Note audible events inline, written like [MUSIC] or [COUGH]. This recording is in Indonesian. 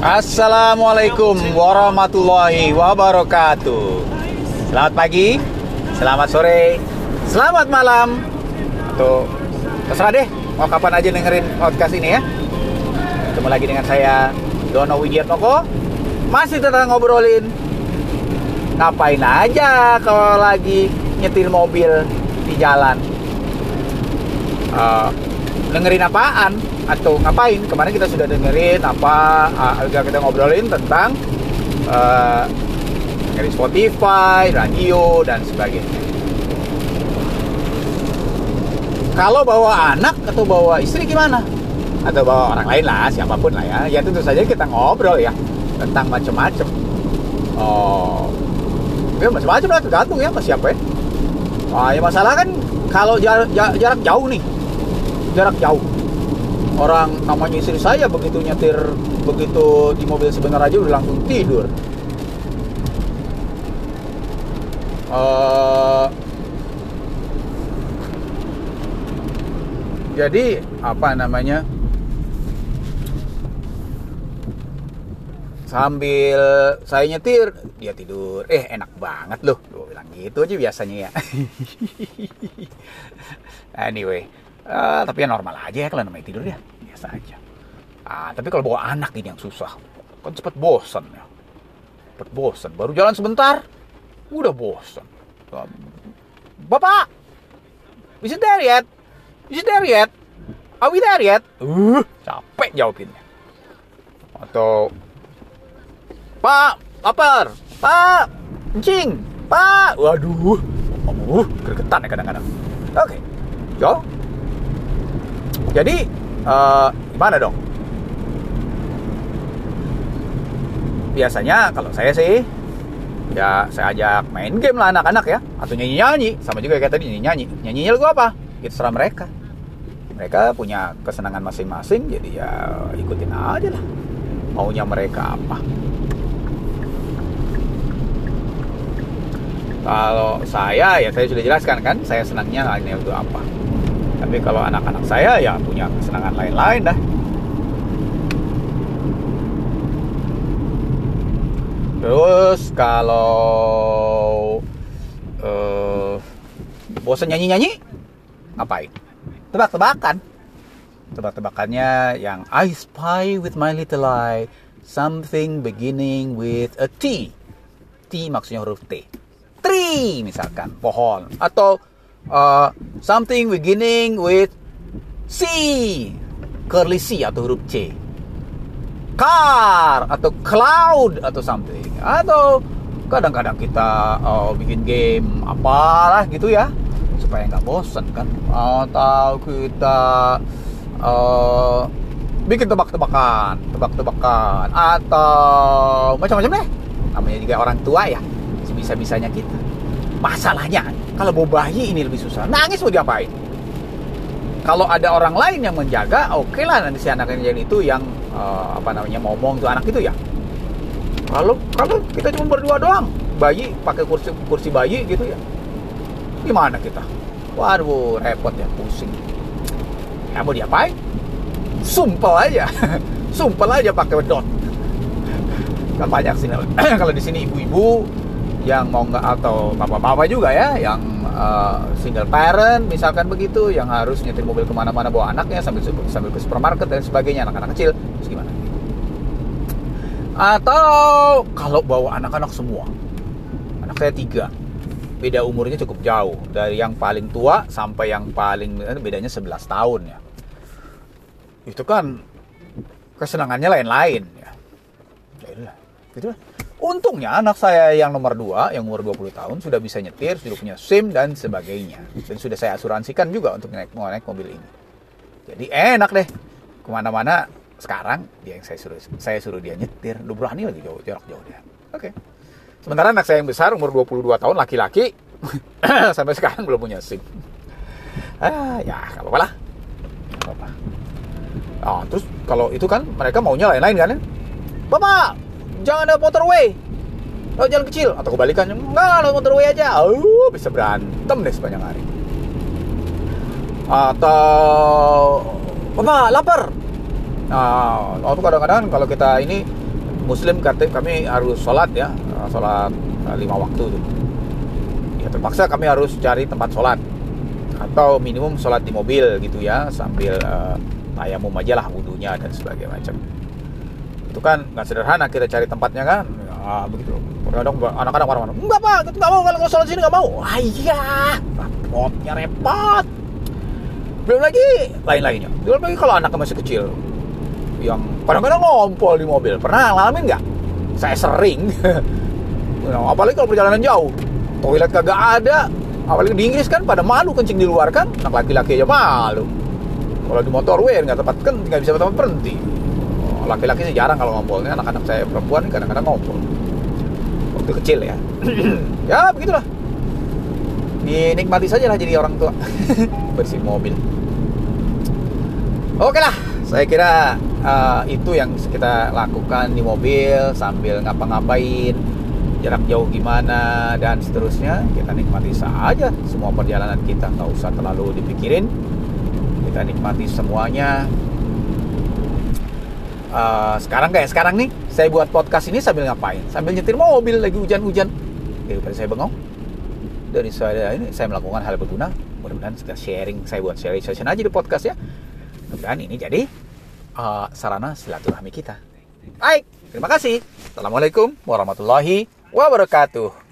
Assalamualaikum warahmatullahi wabarakatuh. Selamat pagi, selamat sore, selamat malam, atau terserah deh mau kapan aja dengerin podcast ini ya. Ketemu lagi dengan saya Dono Widiatmoko. Masih tetap ngobrolin ngapain aja kalau lagi nyetir mobil di jalan. Eh, dengerin apaan atau ngapain kemarin kita sudah dengerin apa uh, kita ngobrolin tentang uh, dengerin Spotify, radio dan sebagainya. Kalau bawa anak atau bawa istri gimana? Atau bawa orang lain lah, siapa pun lah ya. Ya tentu saja kita ngobrol ya tentang macam-macam. Oh, ya macam-macam lah tergantung ya sama siapa ya. Wah, ya masalah kan kalau jarak, jarak jauh nih, jarak jauh. Orang namanya istri saya begitu nyetir, begitu di mobil sebentar aja udah langsung tidur. Eh, jadi apa namanya? Sambil saya nyetir, dia tidur. Eh, enak banget loh. Gue bilang gitu aja biasanya ya. [LAUGHS] anyway, eh, tapi ya normal aja ya kalau namanya tidur ya. Biasa aja. Ah, tapi kalau bawa anak ini yang susah. Kan cepet bosan ya. Cepet bosan. Baru jalan sebentar, udah bosan. Bapak, is it there yet? Is it there yet? Are we there yet? Uh, capek jawabinnya. Atau Pak, lapar. Pak, kencing. Pak, waduh. Uh, gregetan ya kadang-kadang. Oke. Jo. Jadi, eh, gimana dong? Biasanya kalau saya sih ya saya ajak main game lah anak-anak ya. Atau nyanyi-nyanyi sama juga kayak tadi nyanyi-nyanyi. Nyanyinya lagu apa? Itu serah mereka. Mereka punya kesenangan masing-masing jadi ya ikutin aja lah. Maunya mereka apa. Kalau saya ya saya sudah jelaskan kan saya senangnya lainnya itu apa tapi kalau anak-anak saya ya punya kesenangan lain-lain dah Terus kalau uh, bosan nyanyi-nyanyi, ngapain? Tebak-tebakan. Tebak-tebakannya yang I spy with my little eye something beginning with a T. T maksudnya huruf T. Tree misalkan, pohon. Atau uh, something beginning with C. Curly C atau huruf C. Car atau cloud atau something. Atau kadang-kadang kita oh, bikin game apalah gitu ya. Supaya nggak bosen kan. Atau kita uh, bikin tebak-tebakan tebak-tebakan. Atau macam-macam deh. Namanya juga orang tua ya. Sebisa-bisanya kita masalahnya kalau bawa bayi ini lebih susah nangis mau diapain kalau ada orang lain yang menjaga, oke okay lah nanti si anak yang itu yang uh, apa namanya ngomong tuh anak itu ya. Kalau kalau kita cuma berdua doang, bayi pakai kursi kursi bayi gitu ya, gimana kita? Waduh repot ya pusing. Ya mau diapain? Sumpel aja, [LAUGHS] sumpel aja pakai dot. Kan banyak sih [CLEARS THROAT] kalau di sini ibu-ibu yang mau nggak atau bapak-bapak juga ya yang uh, single parent misalkan begitu yang harus nyetir mobil ke mana-mana bawa anaknya sambil sambil ke supermarket dan sebagainya anak-anak kecil terus gimana? Atau kalau bawa anak-anak semua anak saya tiga beda umurnya cukup jauh dari yang paling tua sampai yang paling eh, bedanya 11 tahun ya. Itu kan kesenangannya lain-lain ya gitu Untungnya anak saya yang nomor 2, yang umur 20 tahun, sudah bisa nyetir, sudah punya SIM dan sebagainya. Dan sudah saya asuransikan juga untuk naik, naik mobil ini. Jadi enak deh. Ke mana-mana sekarang dia yang saya suruh saya suruh dia nyetir. Udah berani lagi jauh, jarak jauh dia. Oke. Sementara anak saya yang besar, umur 22 tahun, laki-laki, [COUGHS] sampai sekarang belum punya SIM. Ah, ya, gak apa-apa lah. Apa-apa. Nah, terus kalau itu kan mereka maunya lain-lain kan? Bapak, jangan ada motorway. Oh, jalan kecil. Atau kebalikannya enggak ada motorway aja. Uh, bisa berantem deh sepanjang hari. Atau bapak lapar. Nah, waktu kadang-kadang kalau kita ini Muslim kata kami harus sholat ya, sholat uh, lima waktu tuh. Ya terpaksa kami harus cari tempat sholat. Atau minimum sholat di mobil gitu ya sambil uh, tayamum aja lah wudhunya dan sebagainya. Itu kan nggak sederhana kita cari tempatnya kan, ah, begitu. Kadang anak-anak marah-marah, enggak pak, nggak mau kalau sholat sini nggak mau. Ah iya, repotnya repot. Belum lagi lain-lainnya. Belum lagi kalau anaknya masih kecil, yang kadang-kadang ngompol di mobil. Pernah ngalamin nggak? Saya sering. Nah, [LAUGHS] apalagi kalau perjalanan jauh, toilet kagak ada. Apalagi di Inggris kan pada malu kencing di luar kan, anak laki-laki aja malu. Kalau di motorway nggak tempat kan nggak bisa tempat berhenti. Laki-laki sih jarang kalau ngompol. Ini anak-anak saya perempuan kadang-kadang ngompol. Waktu kecil ya. [CLEARS THROAT] ya begitulah. Dinikmati saja lah jadi orang tua. [LAUGHS] Bersih mobil. Oke lah, saya kira uh, itu yang kita lakukan di mobil sambil ngapa-ngapain jarak jauh gimana dan seterusnya kita nikmati saja semua perjalanan kita nggak usah terlalu dipikirin kita nikmati semuanya uh, sekarang kayak sekarang nih saya buat podcast ini sambil ngapain? Sambil nyetir mobil lagi hujan-hujan. Daripada saya bengong. Dari saya ini saya melakukan hal berguna. Mudah-mudahan kita sharing saya buat sharing session aja di podcast ya. Mudah-mudahan ini jadi uh, sarana silaturahmi kita. Baik terima kasih. Assalamualaikum warahmatullahi wabarakatuh